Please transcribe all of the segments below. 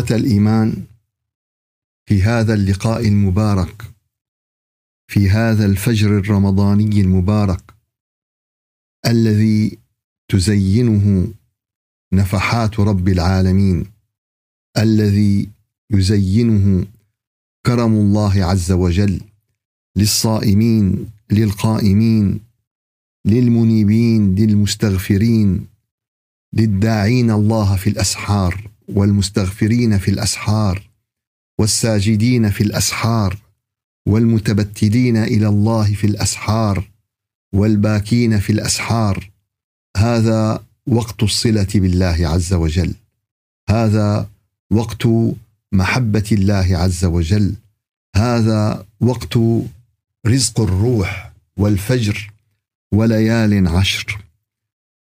إخوة الإيمان في هذا اللقاء المبارك في هذا الفجر الرمضاني المبارك الذي تزينه نفحات رب العالمين الذي يزينه كرم الله عز وجل للصائمين للقائمين للمنيبين للمستغفرين للداعين الله في الأسحار. والمستغفرين في الأسحار والساجدين في الأسحار والمتبتلين إلى الله في الأسحار والباكين في الأسحار. هذا وقت الصلة بالله عز وجل. هذا وقت محبة الله عز وجل. هذا وقت رزق الروح والفجر وليال عشر.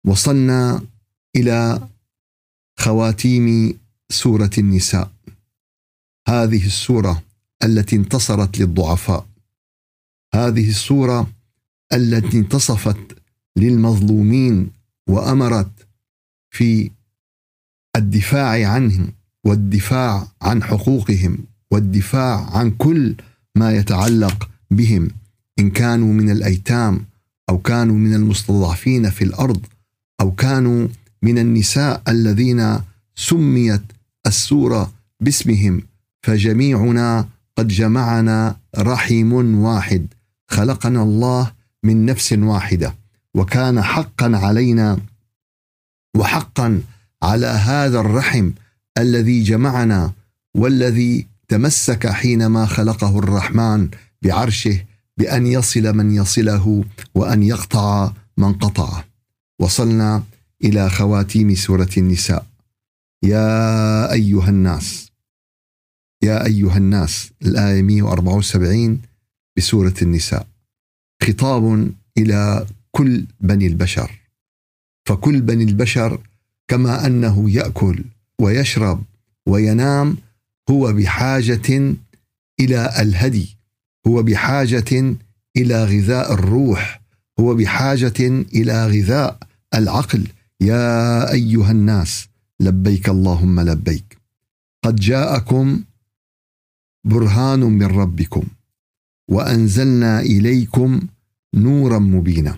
وصلنا إلى خواتيم سورة النساء. هذه السورة التي انتصرت للضعفاء. هذه السورة التي انتصفت للمظلومين وأمرت في الدفاع عنهم والدفاع عن حقوقهم والدفاع عن كل ما يتعلق بهم إن كانوا من الأيتام أو كانوا من المستضعفين في الأرض أو كانوا من النساء الذين سميت السورة باسمهم فجميعنا قد جمعنا رحم واحد. خلقنا الله من نفس واحدة وكان حقا علينا وحقا على هذا الرحم الذي جمعنا والذي تمسك حينما خلقه الرحمن بعرشه بأن يصل من يصله وأن يقطع من قطعه. وصلنا إلى خواتيم سورة النساء. يا أيها الناس يا أيها الناس الآية 174 بسورة النساء. خطاب إلى كل بني البشر. فكل بني البشر كما أنه يأكل ويشرب وينام هو بحاجة إلى الهدي هو بحاجة إلى غذاء الروح هو بحاجة إلى غذاء العقل. يا أيها الناس لبيك اللهم لبيك. قد جاءكم برهان من ربكم وأنزلنا إليكم نورا مبينا.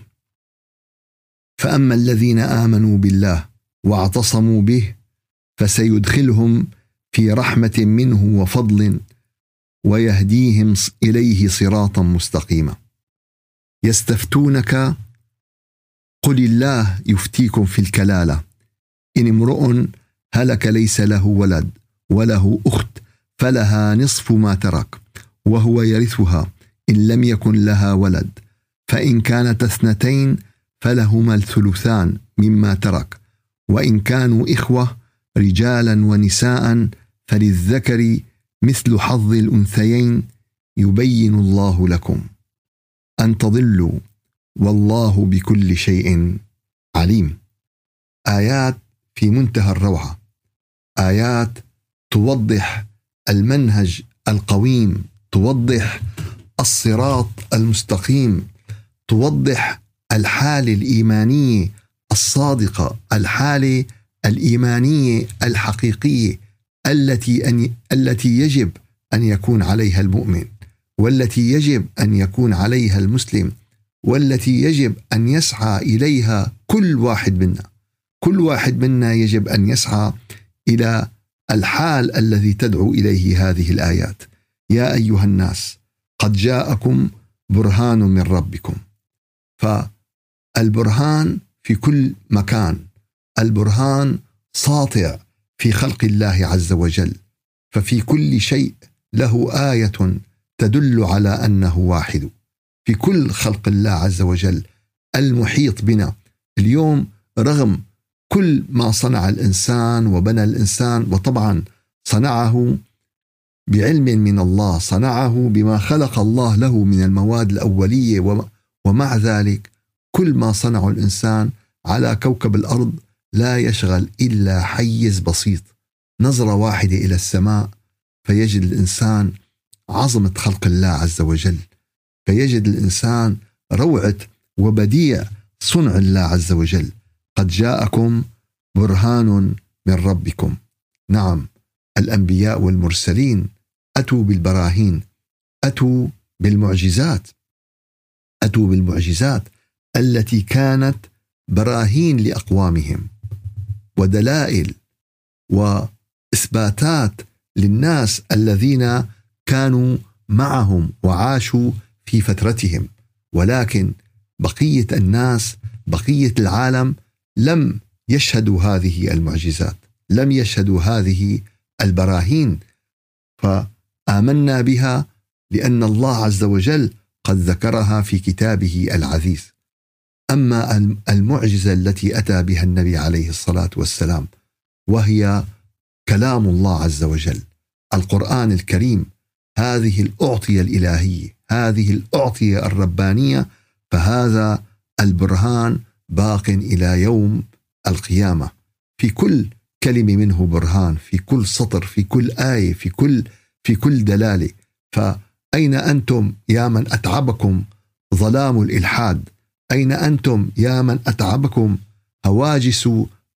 فأما الذين آمنوا بالله واعتصموا به فسيدخلهم في رحمة منه وفضل ويهديهم إليه صراطا مستقيما. يستفتونك قل الله يفتيكم في الكلاله. ان امرؤ هلك ليس له ولد وله اخت فلها نصف ما ترك وهو يرثها. ان لم يكن لها ولد فان كانت اثنتين فلهما الثلثان مما ترك. وان كانوا اخوه رجالا ونساء فللذكر مثل حظ الانثيين يبين الله لكم. ان تضلوا والله بكل شيء عليم. آيات في منتهى الروعة. آيات توضح المنهج القويم توضح الصراط المستقيم توضح الحالة الإيمانية الصادقة الحالة الإيمانية الحقيقية التي أن التي يجب أن يكون عليها المؤمن والتي يجب أن يكون عليها المسلم. والتي يجب أن يسعى إليها كل واحد منا. كل واحد منا يجب أن يسعى إلى الحال الذي تدعو إليه هذه الآيات. يا أيها الناس قد جاءكم برهان من ربكم. فالبرهان في كل مكان. البرهان ساطع في خلق الله عز وجل. ففي كل شيء له آية تدل على أنه واحد. في كل خلق الله عز وجل المحيط بنا. اليوم رغم كل ما صنع الإنسان وبنى الإنسان وطبعا صنعه بعلم من الله صنعه بما خلق الله له من المواد الأولية ومع ذلك كل ما صنعه الإنسان على كوكب الأرض لا يشغل إلا حيز بسيط. نظرة واحدة إلى السماء فيجد الإنسان عظمة خلق الله عز وجل. فيجد الإنسان روعة وبديع صنع الله عز وجل. قد جاءكم برهان من ربكم. نعم الأنبياء والمرسلين أتوا بالبراهين أتوا بالمعجزات. أتوا بالمعجزات التي كانت براهين لأقوامهم ودلائل وإثباتات للناس الذين كانوا معهم وعاشوا في فترتهم. ولكن بقية الناس بقية العالم لم يشهدوا هذه المعجزات لم يشهدوا هذه البراهين. فآمنا بها لأن الله عز وجل قد ذكرها في كتابه العزيز. أما المعجزة التي أتى بها النبي عليه الصلاة والسلام وهي كلام الله عز وجل القرآن الكريم هذه الأعطية الإلهية. هذه الأعطية الربانية فهذا البرهان باق إلى يوم القيامة. في كل كلمة منه برهان في كل سطر في كل آية في كل في كل دلالة. فأين أنتم يا من أتعبكم ظلام الإلحاد؟ أين أنتم يا من أتعبكم هواجس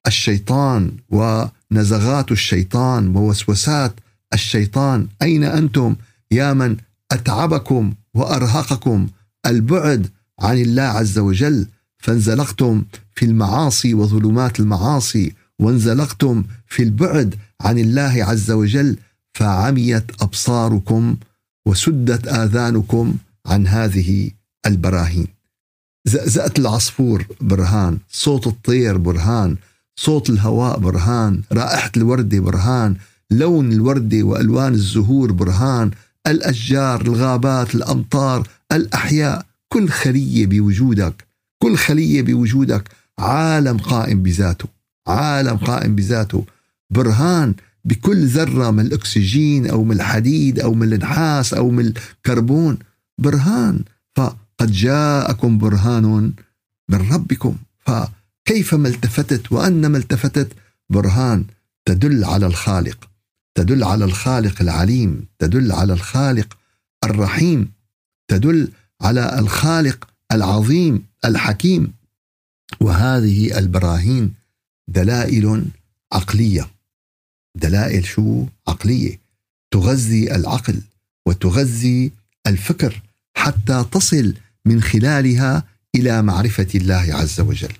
الشيطان ونزغات الشيطان ووسوسات الشيطان؟ أين أنتم يا من أتعبكم وأرهقكم البعد عن الله عز وجل فانزلقتم في المعاصي وظلمات المعاصي وانزلقتم في البعد عن الله عز وجل فعميت أبصاركم وسدت آذانكم عن هذه البراهين. زقزقة العصفور برهان صوت الطير برهان صوت الهواء برهان رائحة الوردة برهان لون الوردة وألوان الزهور برهان الأشجار الغابات الأمطار الأحياء. كل خلية بوجودك كل خلية بوجودك. عالم قائم بذاته عالم قائم بذاته. برهان بكل ذرة من الأكسجين أو من الحديد أو من النحاس أو من الكربون. برهان فقد جاءكم برهان من ربكم. فكيفما التفتت وأنما التفتت؟ برهان تدل على الخالق. تدل على الخالق العليم تدل على الخالق الرحيم تدل على الخالق العظيم الحكيم. وهذه البراهين دلائل عقلية. دلائل شو؟ عقلية. تغذي العقل وتغذي الفكر حتى تصل من خلالها إلى معرفة الله عز وجل.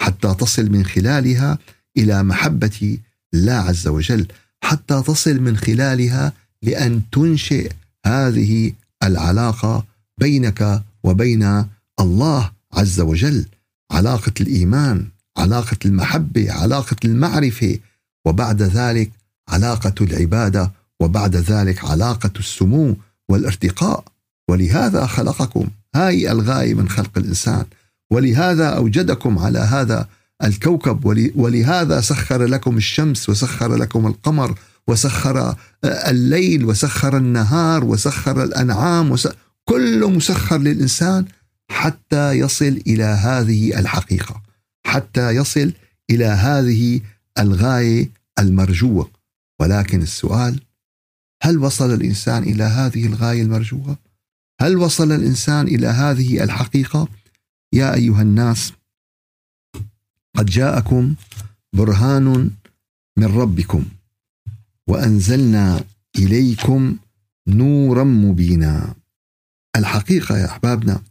حتى تصل من خلالها إلى محبة الله عز وجل. حتى تصل من خلالها لأن تنشئ هذه العلاقة بينك وبين الله عز وجل. علاقة الإيمان علاقة المحبة علاقة المعرفة وبعد ذلك علاقة العبادة وبعد ذلك علاقة السمو والارتقاء. ولهذا خلقكم. هاي الغاية من خلق الإنسان. ولهذا أوجدكم على هذا الكوكب ولهذا سخر لكم الشمس وسخر لكم القمر وسخر الليل وسخر النهار وسخر الأنعام وسخر كله مسخر للإنسان حتى يصل إلى هذه الحقيقة حتى يصل إلى هذه الغاية المرجوة. ولكن السؤال هل وصل الإنسان إلى هذه الغاية المرجوة؟ هل وصل الإنسان إلى هذه الحقيقة؟ يا أيها الناس قد جاءكم برهان من ربكم وأنزلنا إليكم نورا مبينا. الحقيقة يا أحبابنا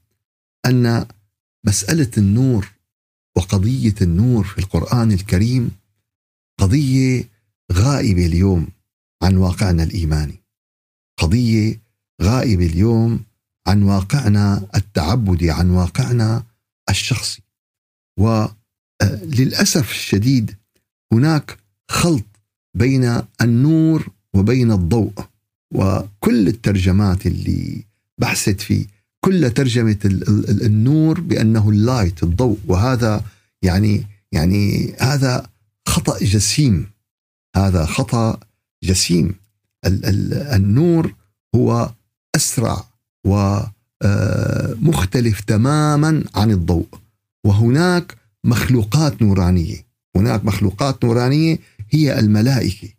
أن مسألة النور وقضية النور في القرآن الكريم قضية غائبة اليوم عن واقعنا الإيماني. قضية غائبة اليوم عن واقعنا التعبدي عن واقعنا الشخصي. وللاسف الشديد هناك خلط بين النور وبين الضوء وكل الترجمات اللي بحثت فيه كل ترجمة النور بأنه اللايت الضوء وهذا يعني يعني هذا خطأ جسيم. هذا خطأ جسيم. النور هو أسرع ومختلف تماما عن الضوء. وهناك مخلوقات نورانية. هناك مخلوقات نورانية هي الملائكة.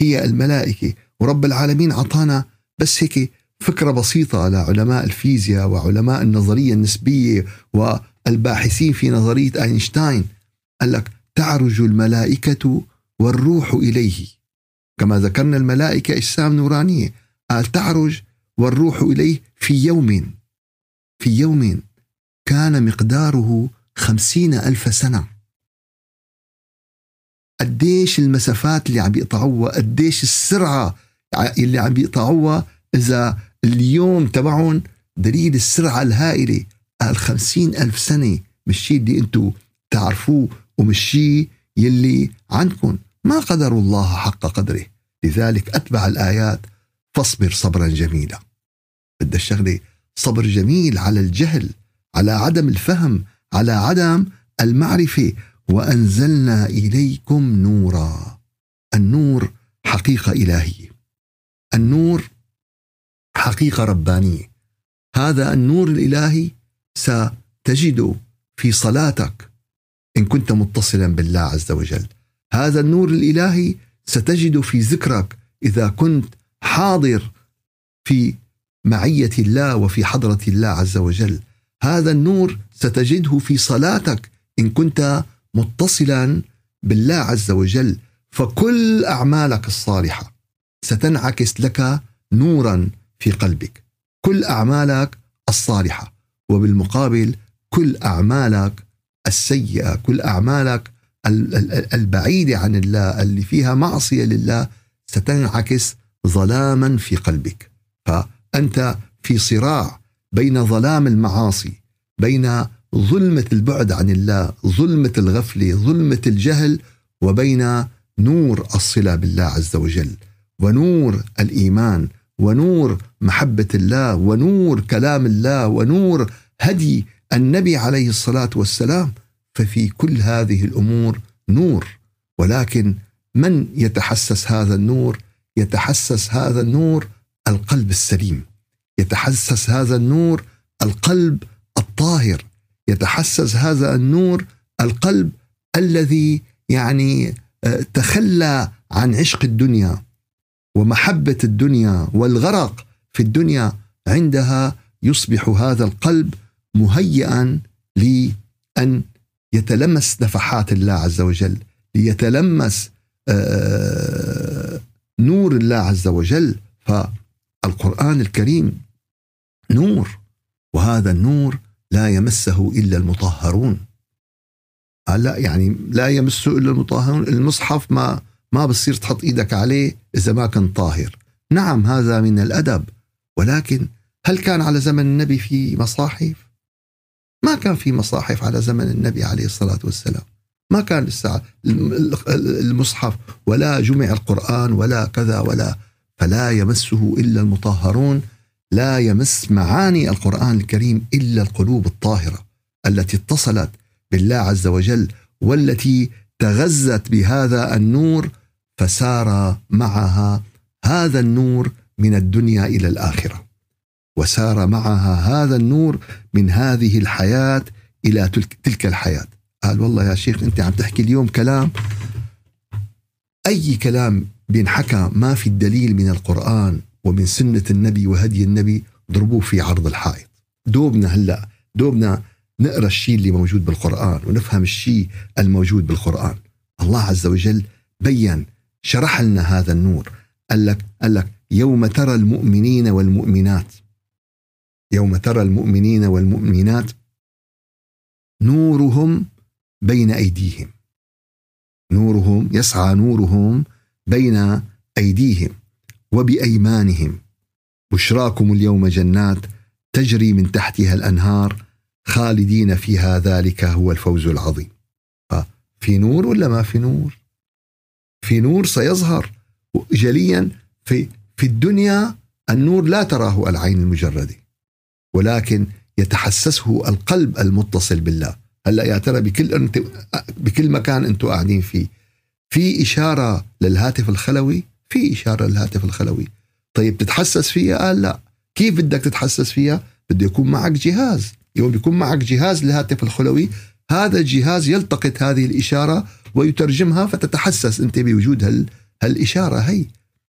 هي الملائكة. ورب العالمين أعطانا بس هيك فكرة بسيطة لعلماء الفيزياء وعلماء النظرية النسبية والباحثين في نظرية أينشتاين. قال لك تعرج الملائكة والروح إليه. كما ذكرنا الملائكة أجسام نورانية. قال تعرج والروح إليه في يوم. في يوم كان مقداره خمسين ألف سنة. قديش المسافات اللي عم بيقطعوها قديش السرعة اللي عم بيقطعوها إذا اليوم تبعهم دليل السرعة الهائلة. قال خمسين ألف سنة مش شيء اللي أنتم تعرفوه ومش شيء يلي عندكم. ما قدروا الله حق قدره. لذلك أتبع الآيات. فاصبر صبرا جميلا. بدها الشغلة صبر جميل على الجهل على عدم الفهم على عدم المعرفة. وأنزلنا إليكم نورا. النور حقيقة إلهية. النور حقيقة ربانية. هذا النور الإلهي ستجده في صلاتك إن كنت متصلا بالله عز وجل. هذا النور الإلهي ستجد في ذكرك إذا كنت حاضر في معية الله وفي حضرة الله عز وجل. هذا النور ستجده في صلاتك إن كنت متصلا بالله عز وجل. فكل أعمالك الصالحة ستنعكس لك نورا في قلبك. كل أعمالك الصالحة وبالمقابل كل أعمالك السيئة كل أعمالك البعيدة عن الله اللي فيها معصية لله ستنعكس ظلاما في قلبك. فأنت في صراع بين ظلام المعاصي بين ظلمة البعد عن الله ظلمة الغفلة ظلمة الجهل وبين نور الصلة بالله عز وجل ونور الإيمان ونور محبة الله ونور كلام الله ونور هدي النبي عليه الصلاة والسلام. ففي كل هذه الأمور نور ولكن من يتحسس هذا النور؟ يتحسس هذا النور القلب السليم. يتحسس هذا النور القلب الطاهر. يتحسس هذا النور القلب الذي يعني آه، تخلى عن عشق الدنيا ومحبة الدنيا والغرق في الدنيا. عندها يصبح هذا القلب مهيئا لأن يتلمس نفحات الله عز وجل ليتلمس آه، نور الله عز وجل. فالقرآن الكريم نور وهذا النور لا يمسه إلا المطهرون. لا يعني لا يمسه إلا المطهرون المصحف ما ما بصير تحط إيدك عليه إذا ما كان طاهر. نعم هذا من الأدب ولكن هل كان على زمن النبي في مصاحف؟ ما كان في مصاحف على زمن النبي عليه الصلاة والسلام. ما كان لسه المصحف ولا جمع القرآن ولا كذا ولا فلا يمسه إلا المطهرون. لا يمس معاني القرآن الكريم إلا القلوب الطاهرة التي اتصلت بالله عز وجل والتي تغذت بهذا النور فسار معها هذا النور من الدنيا إلى الآخرة. وسار معها هذا النور من هذه الحياة إلى تلك الحياة. قال والله يا شيخ أنت عم تحكي اليوم كلام أي كلام بينحكى ما في الدليل من القرآن ومن سنة النبي وهدي النبي ضربوه في عرض الحائط. دوبنا هلأ دوبنا نقرأ الشيء اللي موجود بالقرآن ونفهم الشيء الموجود بالقرآن. الله عز وجل بين شرح لنا هذا النور. قال لك قال لك يوم ترى المؤمنين والمؤمنات. يوم ترى المؤمنين والمؤمنات نورهم بين أيديهم. نورهم يسعى نورهم بين أيديهم. وبأيمانهم. بشراكم اليوم جنات تجري من تحتها الأنهار خالدين فيها ذلك هو الفوز العظيم. في نور ولا ما في نور؟ في نور سيظهر جليا في في الدنيا النور لا تراه العين المجرده ولكن يتحسسه القلب المتصل بالله. هلأ يا ترى بكل أنت بكل مكان أنتم قاعدين فيه في إشارة للهاتف الخلوي؟ في إشارة للهاتف الخلوي. طيب تتحسس فيها؟ قال لا. كيف بدك تتحسس فيها؟ بده يكون معك جهاز. يوم بيكون معك جهاز للهاتف الخلوي هذا الجهاز يلتقط هذه الإشارة ويترجمها فتتحسس أنت بوجود هال هالإشارة هي.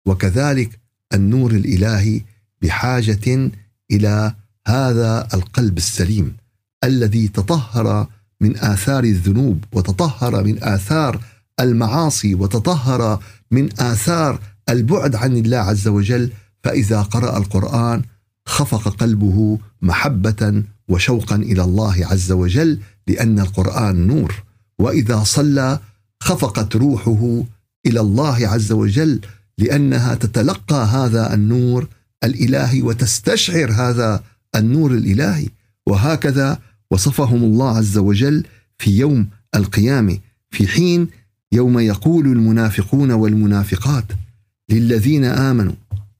وكذلك النور الإلهي بحاجة إلى هذا القلب السليم الذي تطهر من آثار الذنوب وتطهر من آثار المعاصي وتطهر من آثار البعد عن الله عز وجل فإذا قرأ القرآن خفق قلبه محبة وشوقا إلى الله عز وجل لأن القرآن نور. وإذا صلى خفقت روحه إلى الله عز وجل لأنها تتلقى هذا النور الإلهي وتستشعر هذا النور الإلهي. وهكذا وصفهم الله عز وجل في يوم القيامة في حين يوم يقول المنافقون والمنافقات للذين آمنوا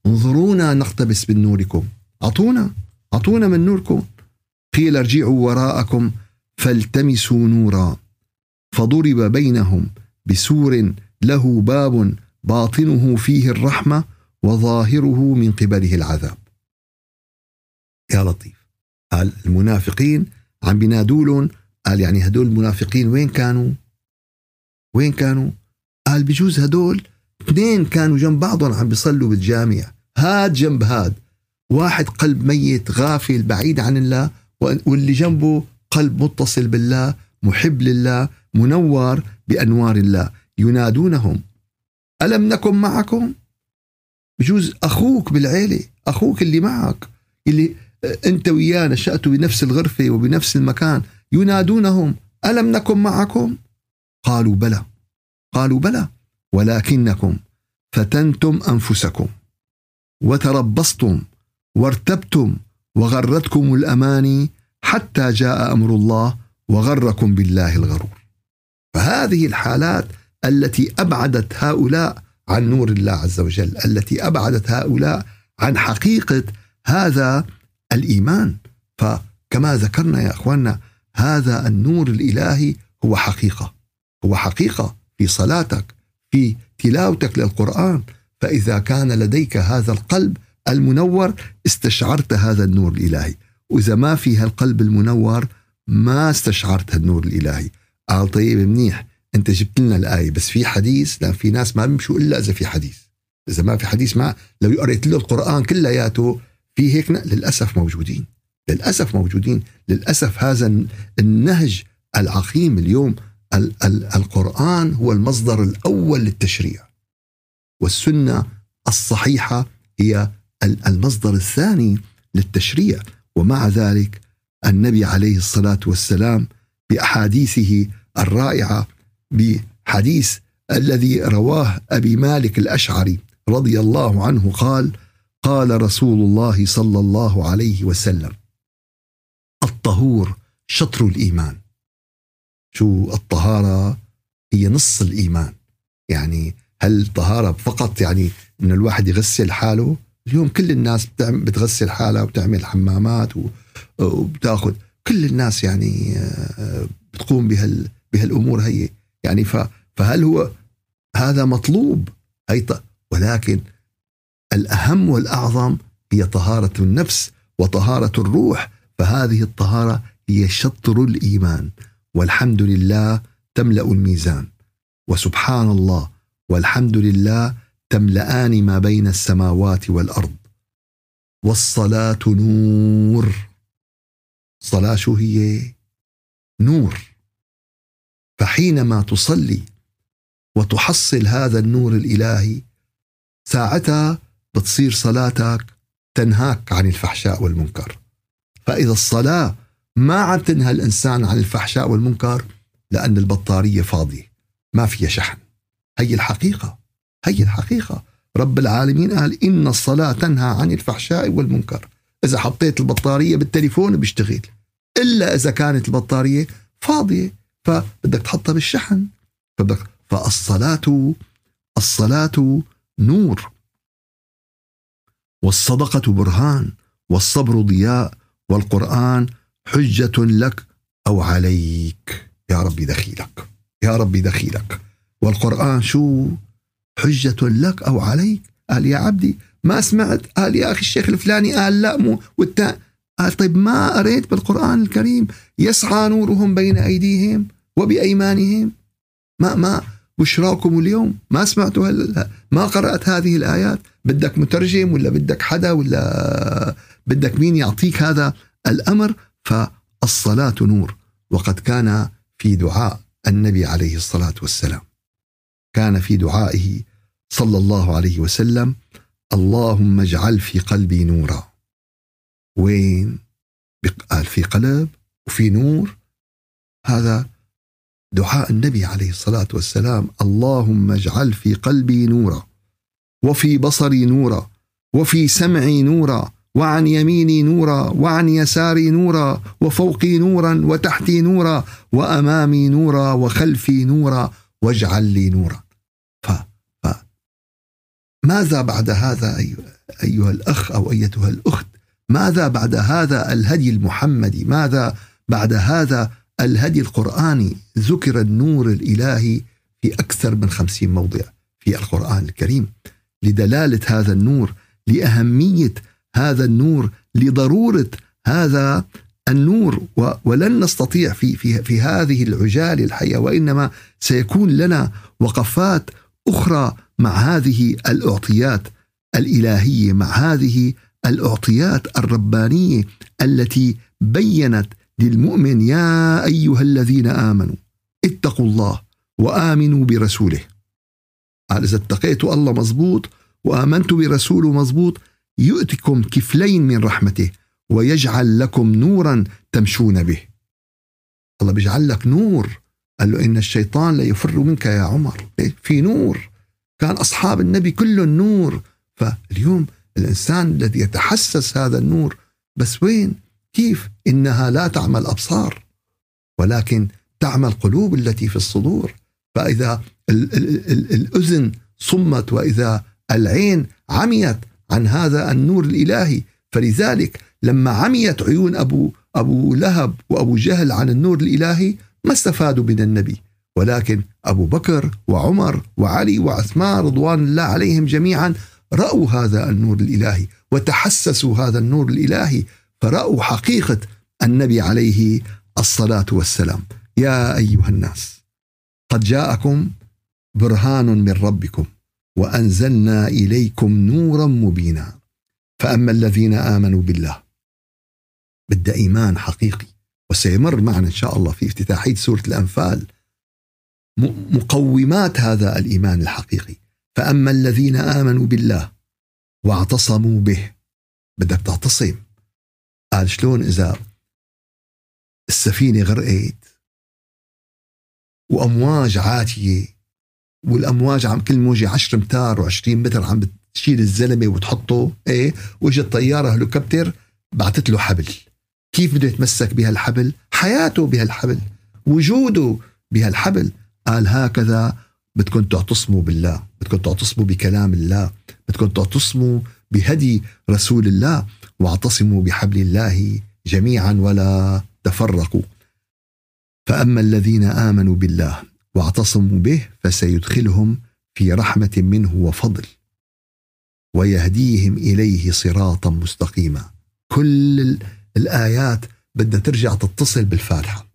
انظرونا نقتبس من نوركم. أعطونا أعطونا من نوركم. قيل ارجعوا وراءكم فالتمسوا نورا. فضرب بينهم بسور له باب باطنه فيه الرحمة وظاهره من قبله العذاب. يا لطيف قال المنافقين عم بينادولهم قال يعني هدول المنافقين وين كانوا؟ وين كانوا؟ قال بجوز هدول اثنين كانوا جنب بعضهم عم بيصلوا بالجامع. هاد جنب هاد. واحد قلب ميت غافل بعيد عن الله واللي جنبه قلب متصل بالله محب لله منور بأنوار الله. ينادونهم ألم نكن معكم؟ بجوز أخوك بالعيلة أخوك اللي معك اللي أنت وياه نشأتوا بنفس الغرفة وبنفس المكان. ينادونهم ألم نكن معكم؟ قالوا بلى. قالوا بلى. ولكنكم فتنتم أنفسكم وتربصتم وارتبتم وغرتكم الأماني حتى جاء أمر الله وغركم بالله الغرور. فهذه الحالات التي أبعدت هؤلاء عن نور الله عز وجل التي أبعدت هؤلاء عن حقيقة هذا الإيمان. فكما ذكرنا يا إخواننا هذا النور الإلهي هو حقيقة. هو حقيقة في صلاتك في تلاوتك للقرآن. فإذا كان لديك هذا القلب المنور استشعرت هذا النور الإلهي. وإذا ما في هالقلب المنور ما استشعرت النور الإلهي. قال طيب منيح أنت جبت لنا الآية بس في حديث لأن في ناس ما بيمشوا إلا إذا في حديث. إذا ما في حديث ما لو قريت له القرآن كلياته في هيك للأسف موجودين. للأسف موجودين. للأسف هذا النهج العقيم اليوم ال- ال- القرآن هو المصدر الأول للتشريع. والسنة الصحيحة هي المصدر الثاني للتشريع. ومع ذلك النبي عليه الصلاة والسلام بأحاديثه الرائعة بحديث الذي رواه أبي مالك الأشعري رضي الله عنه قال قال رسول الله صلى الله عليه وسلم الطهور شطر الإيمان. شو الطهارة هي نص الإيمان. يعني هل الطهاره فقط يعني ان الواحد يغسل حاله؟ اليوم كل الناس بتغسل حالها وبتعمل حمامات وبتأخذ. كل الناس يعني آه، بتقوم بهال بهالأمور هي. يعني فهل هو هذا مطلوب؟ هي ولكن الأهم والأعظم هي طهارة النفس وطهارة الروح. فهذه الطهارة هي شطر الإيمان. والحمد لله تملأ الميزان. وسبحان الله والحمد لله تملأان ما بين السماوات والأرض. والصلاة نور. الصلاة شو هي؟ نور. فحينما تصلي وتحصل هذا النور الإلهي ساعتها بتصير صلاتك تنهاك عن الفحشاء والمنكر. فإذا الصلاة ما عم تنهى الإنسان عن الفحشاء والمنكر لأن البطارية فاضية. ما فيها شحن. هي الحقيقة. هي الحقيقة. رب العالمين قال إن الصلاة تنهى عن الفحشاء والمنكر. إذا حطيت البطارية بالتليفون بيشتغل. إلا إذا كانت البطارية فاضية فبدك تحطها بالشحن. فبدك فالصلاة الصلاة نور. والصدقة برهان. والصبر ضياء. والقرآن حجة لك أو عليك. يا ربي دخيلك. يا ربي دخيلك. والقرآن شو؟ حجة لك أو عليك. قال يا عبدي ما سمعت؟ قال يا أخي الشيخ الفلاني قال لا مو والتا قال طيب ما قريت بالقرآن الكريم؟ يسعى نورهم بين أيديهم وبأيمانهم. ما ما بشراكم اليوم؟ ما سمعتوا هل ما قرأت هذه الآيات؟ بدك مترجم ولا بدك حدا ولا بدك مين يعطيك هذا الأمر؟ فالصلاة نور. وقد كان في دعاء النبي عليه الصلاة والسلام. كان في دعائه صلى الله عليه وسلم اللهم اجعل في قلبي نورا. وين؟ قال في قلب وفي نور. هذا دعاء النبي عليه الصلاة والسلام اللهم اجعل في قلبي نورا وفي بصري نورا وفي سمعي نورا. وعن يميني نورا وعن يساري نورا وفوقي نورا وتحتي نورا وأمامي نورا وخلفي نورا واجعل لي نورا. ف, ف. ماذا بعد هذا أيها الأخ أو أيتها الأخت؟ ماذا بعد هذا الهدي المحمدي؟ ماذا بعد هذا الهدي القرآني؟ ذكر النور الإلهي في أكثر من خمسين موضع في القرآن الكريم. لدلالة هذا النور لأهمية هذا النور لضرورة هذا النور ولن نستطيع في في في هذه العجالة الحية وإنما سيكون لنا وقفات أخرى مع هذه الأعطيات الإلهية مع هذه الأعطيات الربانية التي بينت للمؤمن يا أيها الذين آمنوا اتقوا الله وآمنوا برسوله. قال إذا اتقيتوا الله مزبوط وامنتوا برسوله مزبوط يؤتكم كفلين من رحمته ويجعل لكم نورا تمشون به. الله بيجعل لك نور. قال له إن الشيطان لا يفر منك يا عمر. في نور. كان أصحاب النبي كلهم نور. فاليوم الإنسان الذي يتحسس هذا النور بس وين؟ كيف؟ إنها لا تعمل أبصار ولكن تعمل قلوب التي في الصدور. فإذا ال ال ال الأذن صمت وإذا العين عميت عن هذا النور الإلهي. فلذلك لما عميت عيون أبو أبو لهب وأبو جهل عن النور الإلهي ما استفادوا من النبي. ولكن أبو بكر وعمر وعلي وعثمان رضوان الله عليهم جميعا رأوا هذا النور الإلهي وتحسسوا هذا النور الإلهي فرأوا حقيقة النبي عليه الصلاة والسلام. يا أيها الناس قد جاءكم برهان من ربكم. وأنزلنا إليكم نورا مبينا. فأما الذين آمنوا بالله بدأ إيمان حقيقي. وسيمر معنا إن شاء الله في افتتاحية سورة الأنفال. مقومات هذا الإيمان الحقيقي. فأما الذين آمنوا بالله واعتصموا به بدك تعتصم. قال شلون إذا السفينة غرقت وأمواج عاتية والأمواج عم كل موجة 10 امتار و20 متر عم بتشيل الزلمة وتحطه إيه؟ واجت طيارة هليكوبتر بعثت له حبل. كيف بده يتمسك بهالحبل؟ حياته بهالحبل. وجوده بهالحبل. قال هكذا بدكم تعتصموا بالله. بدكم تعتصموا بكلام الله. بدكم تعتصموا بهدي رسول الله. واعتصموا بحبل الله جميعا ولا تفرقوا. فأما الذين آمنوا بالله واعتصموا به فسيدخلهم في رحمة منه وفضل. ويهديهم إليه صراطا مستقيما. كل الآيات بدها ترجع تتصل بالفاتحة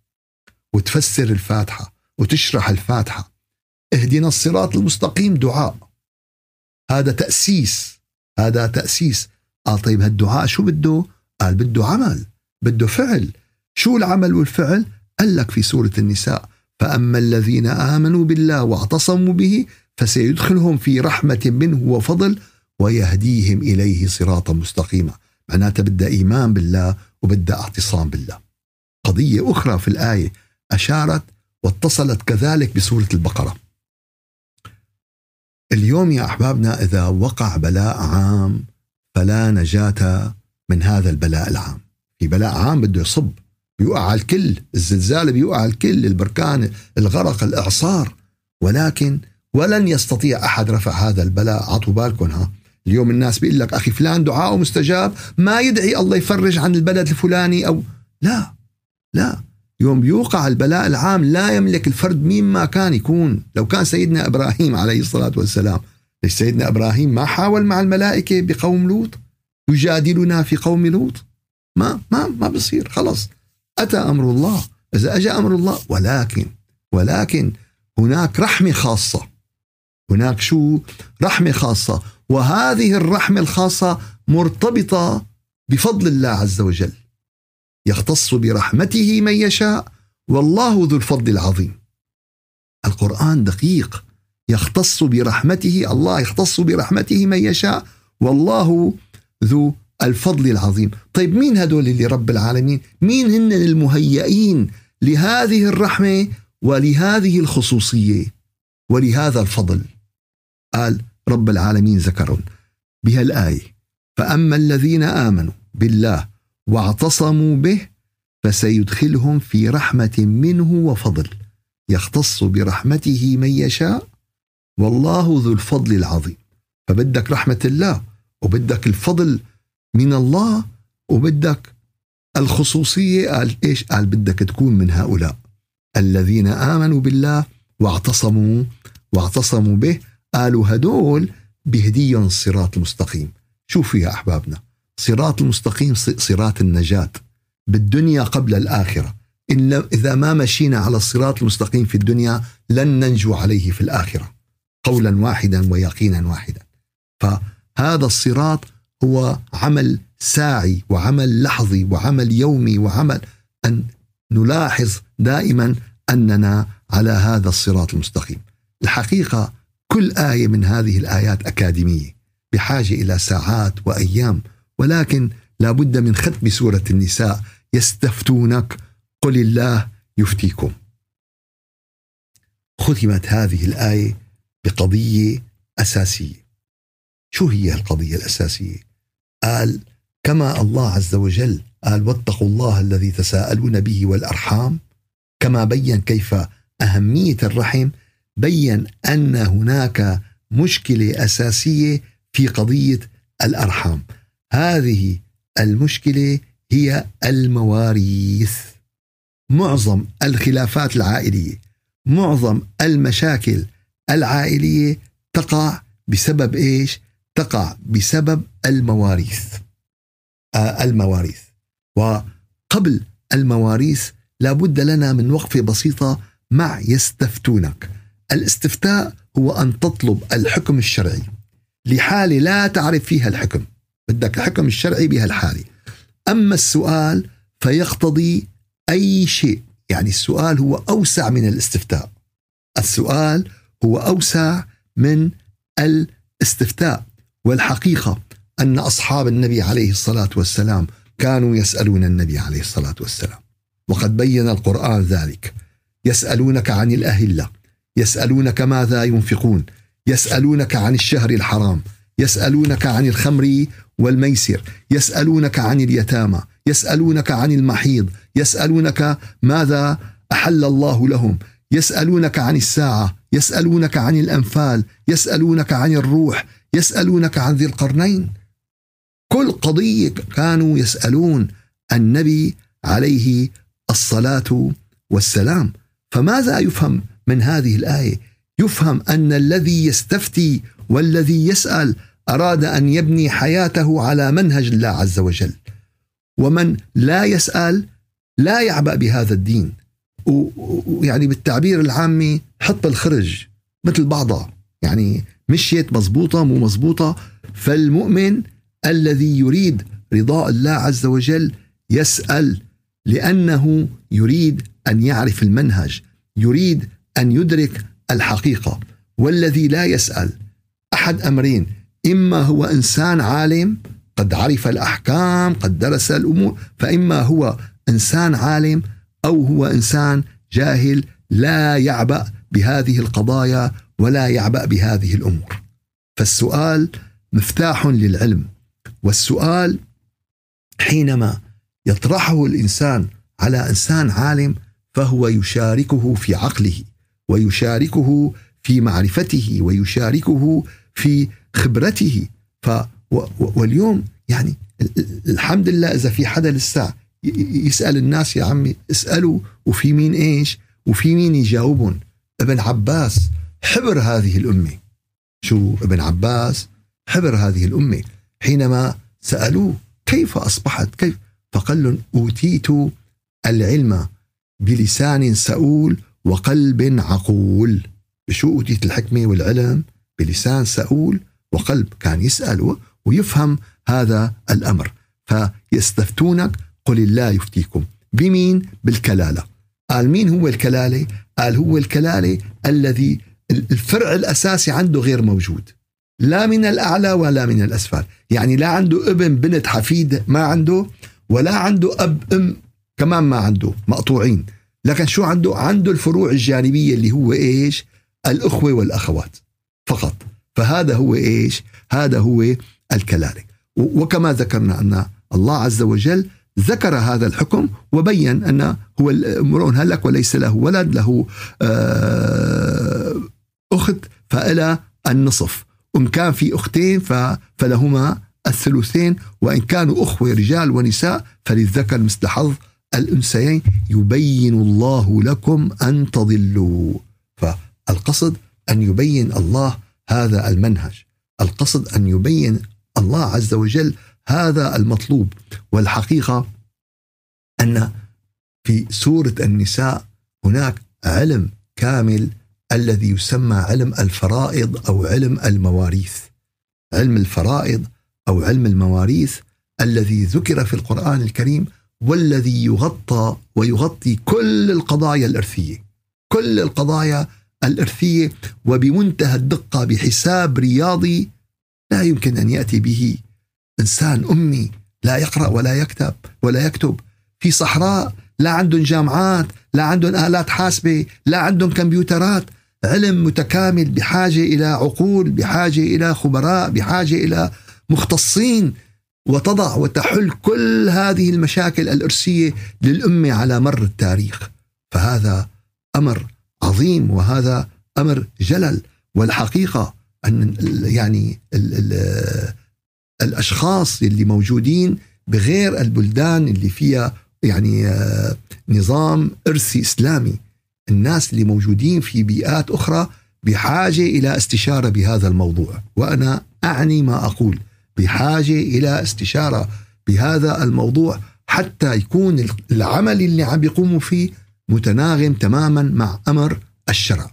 وتفسر الفاتحة وتشرح الفاتحة. اهدنا الصراط المستقيم دعاء. هذا تأسيس هذا تأسيس. قال طيب هالدعاء شو بده؟ قال بده عمل بده فعل. شو العمل والفعل؟ قال لك في سورة النساء فأما الذين آمنوا بالله واعتصموا به فسيدخلهم في رحمة منه وفضل ويهديهم إليه صراطا مستقيما. معناتها بدها إيمان بالله وبدها اعتصام بالله. قضية أخرى في الآية أشارت واتصلت كذلك بسورة البقرة. اليوم يا أحبابنا إذا وقع بلاء عام فلا نجاة من هذا البلاء العام. في بلاء عام بده يصب. بيوقع على الكل الزلزال بيوقع على الكل البركان الغرق الإعصار. ولكن ولن يستطيع أحد رفع هذا البلاء. عطوا بالكم ها. اليوم الناس بيقول لك أخي فلان دعاءه مستجاب ما يدعي الله يفرج عن البلد الفلاني أو لا لا. يوم بيوقع البلاء العام لا يملك الفرد مين ما كان يكون. لو كان سيدنا إبراهيم عليه الصلاة والسلام. ليش سيدنا إبراهيم ما حاول مع الملائكة بقوم لوط؟ يجادلنا في قوم لوط؟ ما ما ما بصير خلص. أتى أمر الله. إذا أجى أمر الله ولكن ولكن هناك رحمة خاصة. هناك شو؟ رحمة خاصة. وهذه الرحمة الخاصة مرتبطة بفضل الله عز وجل. يختص برحمته من يشاء. والله ذو الفضل العظيم. القرآن دقيق. يختص برحمته الله يختص برحمته من يشاء. والله ذو الفضل العظيم. طيب مين هدول اللي رب العالمين؟ مين هن المهيئين لهذه الرحمة ولهذه الخصوصية ولهذا الفضل؟ قال رب العالمين ذكرهم بهالآية فأما الذين آمنوا بالله واعتصموا به فسيدخلهم في رحمة منه وفضل يختص برحمته من يشاء. والله ذو الفضل العظيم. فبدك رحمة الله وبدك الفضل من الله وبدك. الخصوصية قال إيش؟ قال بدك تكون من هؤلاء الذين آمنوا بالله واعتصموا واعتصموا به. قالوا هدول بهديهم الصراط المستقيم. شوفوا يا أحبابنا. صراط المستقيم صراط النجاة بالدنيا قبل الآخرة. إن إذا ما مشينا على الصراط المستقيم في الدنيا لن ننجو عليه في الآخرة. قولا واحدا ويقينا واحدا. فهذا الصراط هو عمل ساعي وعمل لحظي وعمل يومي وعمل أن نلاحظ دائما أننا على هذا الصراط المستقيم. الحقيقة كل آية من هذه الآيات أكاديمية بحاجة إلى ساعات وأيام ولكن لا بد من ختم سورة النساء يستفتونك قل الله يفتيكم. ختمت هذه الآية بقضية أساسية. شو هي القضية الأساسية؟ قال كما الله عز وجل قال واتقوا الله الذي تساءلون به والأرحام كما بين كيف أهمية الرحم بين أن هناك مشكلة أساسية في قضية الأرحام هذه المشكلة هي المواريث معظم الخلافات العائلية معظم المشاكل العائلية تقع بسبب إيش؟ تقع بسبب المواريث. آه المواريث. وقبل المواريث لابد لنا من وقفة بسيطة مع يستفتونك. الاستفتاء هو أن تطلب الحكم الشرعي. لحالة لا تعرف فيها الحكم. بدك الحكم الشرعي بهالحالة أما السؤال فيقتضي أي شيء. يعني السؤال هو أوسع من الاستفتاء. السؤال هو أوسع من الاستفتاء. والحقيقة أن أصحاب النبي عليه الصلاة والسلام كانوا يسألون النبي عليه الصلاة والسلام. وقد بين القرآن ذلك. يسألونك عن الأهلة. يسألونك ماذا ينفقون. يسألونك عن الشهر الحرام. يسألونك عن الخمر والميسر. يسألونك عن اليتامى. يسألونك عن المحيض. يسألونك ماذا أحل الله لهم. يسألونك عن الساعة. يسألونك عن الأنفال. يسألونك عن الروح. يسألونك عن ذي القرنين. كل قضية كانوا يسألون النبي عليه الصلاة والسلام. فماذا يفهم من هذه الآية؟ يفهم أن الذي يستفتي والذي يسأل أراد أن يبني حياته على منهج الله عز وجل. ومن لا يسأل لا يعبأ بهذا الدين. ويعني بالتعبير العامي حط الخرج مثل بعضها. يعني مشيت مزبوطة مو مزبوطة فالمؤمن الذي يريد رضاء الله عز وجل يسأل لأنه يريد أن يعرف المنهج يريد أن يدرك الحقيقة. والذي لا يسأل أحد أمرين إما هو إنسان عالم قد عرف الأحكام قد درس الأمور فإما هو إنسان عالم أو هو إنسان جاهل لا يعبأ بهذه القضايا ولا يعبأ بهذه الأمور. فالسؤال مفتاح للعلم. والسؤال حينما يطرحه الإنسان على إنسان عالم فهو يشاركه في عقله ويشاركه في معرفته ويشاركه في خبرته. ف واليوم يعني الحمد لله إذا في حدا لسه يسأل الناس يا عمي اسألوا وفي مين إيش؟ وفي مين يجاوبهم ابن عباس حبر هذه الأمة. شو ابن عباس؟ حبر هذه الأمة. حينما سألوه كيف أصبحت؟ كيف؟ فقال لهم أوتيت العلم بلسان سؤول وقلب عقول. بشو أوتيت الحكمة والعلم بلسان سؤول وقلب؟ كان يسأل ويفهم هذا الأمر. فيستفتونك قل الله يفتيكم. بمين؟ بالكلالة. قال مين هو الكلالة؟ قال هو الكلالة الذي الفرع الأساسي عنده غير موجود. لا من الأعلى ولا من الأسفل. يعني لا عنده ابن بنت حفيد ما عنده ولا عنده أب أم كمان ما عنده مقطوعين. لكن شو عنده؟ عنده الفروع الجانبية اللي هو إيش؟ الأخوة والأخوات فقط. فهذا هو إيش؟ هذا هو الكلالة. وكما ذكرنا أن الله عز وجل ذكر هذا الحكم وبين أن هو امرؤ هلك وليس له ولد له آه، أخت فإلى النصف. وإن كان في أختين فلهما الثلثين وإن كانوا أخوة رجال ونساء فللذكر مثل حظ الأنثيين يبين الله لكم أن تضلوا. فالقصد أن يبين الله هذا المنهج. القصد أن يبين الله عز وجل هذا المطلوب. والحقيقة أن في سورة النساء هناك علم كامل الذي يسمى علم الفرائض أو علم المواريث. علم الفرائض أو علم المواريث الذي ذكر في القرآن الكريم والذي يغطى ويغطي كل القضايا الإرثية. كل القضايا الإرثية وبمنتهى الدقة بحساب رياضي لا يمكن أن يأتي به إنسان أمي لا يقرأ ولا يكتب ولا يكتب. في صحراء لا عندهم جامعات لا عندهم آلات حاسبة لا عندهم كمبيوترات. علم متكامل بحاجة إلى عقول بحاجة إلى خبراء بحاجة إلى مختصين وتضع وتحل كل هذه المشاكل الارثيه للأمة على مر التاريخ. فهذا أمر عظيم وهذا أمر جلل. والحقيقة أن يعني ال ال الأشخاص اللي موجودين بغير البلدان اللي فيها يعني آه، نظام إرثي إسلامي. الناس اللي موجودين في بيئات أخرى بحاجة إلى استشارة بهذا الموضوع. وأنا أعني ما أقول بحاجة إلى استشارة بهذا الموضوع حتى يكون العمل اللي عم يقوموا فيه متناغم تماما مع أمر الشرع.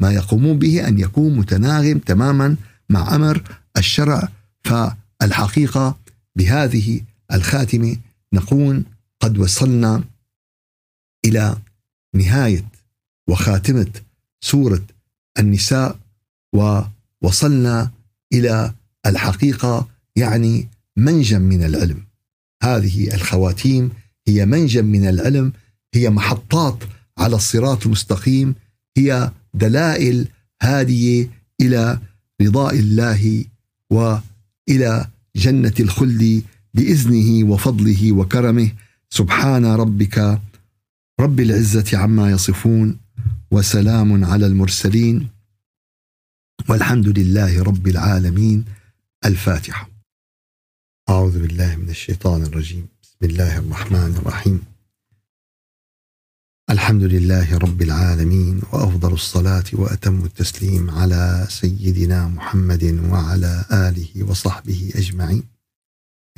ما يقومون به أن يكون متناغم تماما مع أمر الشرع. فالحقيقة بهذه الخاتمة نكون قد وصلنا إلى نهاية وخاتمة سورة النساء ووصلنا إلى الحقيقة يعني منجم من العلم. هذه الخواتيم هي منجم من العلم هي محطات على الصراط المستقيم هي دلائل هادية إلى رضاء الله وإلى جنة الخلد بإذنه وفضله وكرمه. سبحان ربك رب العزة عما يصفون وسلام على المرسلين والحمد لله رب العالمين. الفاتحة. أعوذ بالله من الشيطان الرجيم. بسم الله الرحمن الرحيم. الحمد لله رب العالمين وأفضل الصلاة وأتم التسليم على سيدنا محمد وعلى آله وصحبه أجمعين.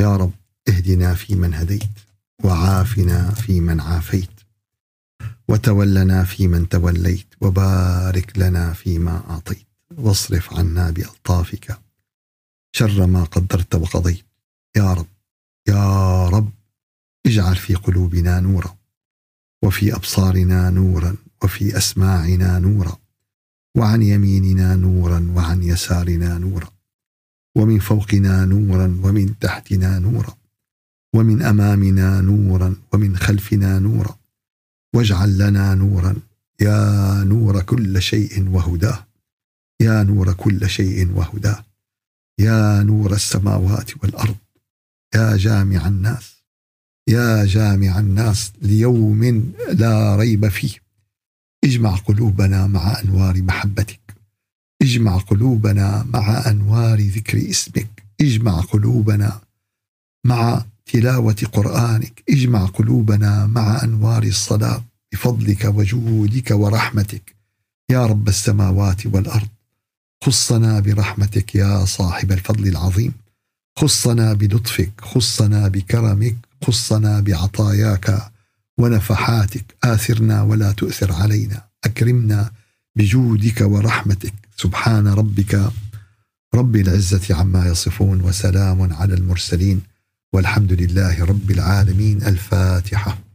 يا رب اهدنا فيمن هديت وعافنا فيمن عافيت. وتولنا فيمن توليت وبارك لنا فيما أعطيت. واصرف عنا بألطافك شر ما قدرت وقضيت. يا رب يا رب اجعل في قلوبنا نورا وفي أبصارنا نورا وفي أسماعنا نورا وعن يميننا نورا وعن يسارنا نورا ومن فوقنا نورا ومن تحتنا نورا ومن أمامنا نورا ومن خلفنا نورا واجعل لنا نورا. يا نور كل شيء وهداه يا نور كل شيء وهداه يا نور السماوات والأرض. يا جامع الناس. يا جامع الناس ليوم لا ريب فيه. اجمع قلوبنا مع أنوار محبتك. اجمع قلوبنا مع أنوار ذكر اسمك. اجمع قلوبنا مع تلاوة قرآنك. اجمع قلوبنا مع أنوار الصلاة بفضلك وجودك ورحمتك. يا رب السماوات والأرض خصنا برحمتك يا صاحب الفضل العظيم. خصنا بلطفك خصنا بكرمك خصنا بعطاياك ونفحاتك. آثرنا ولا تؤثر علينا. أكرمنا بجودك ورحمتك. سبحان ربك رب العزة عما يصفون وسلام على المرسلين. والحمد لله رب العالمين. الفاتحة.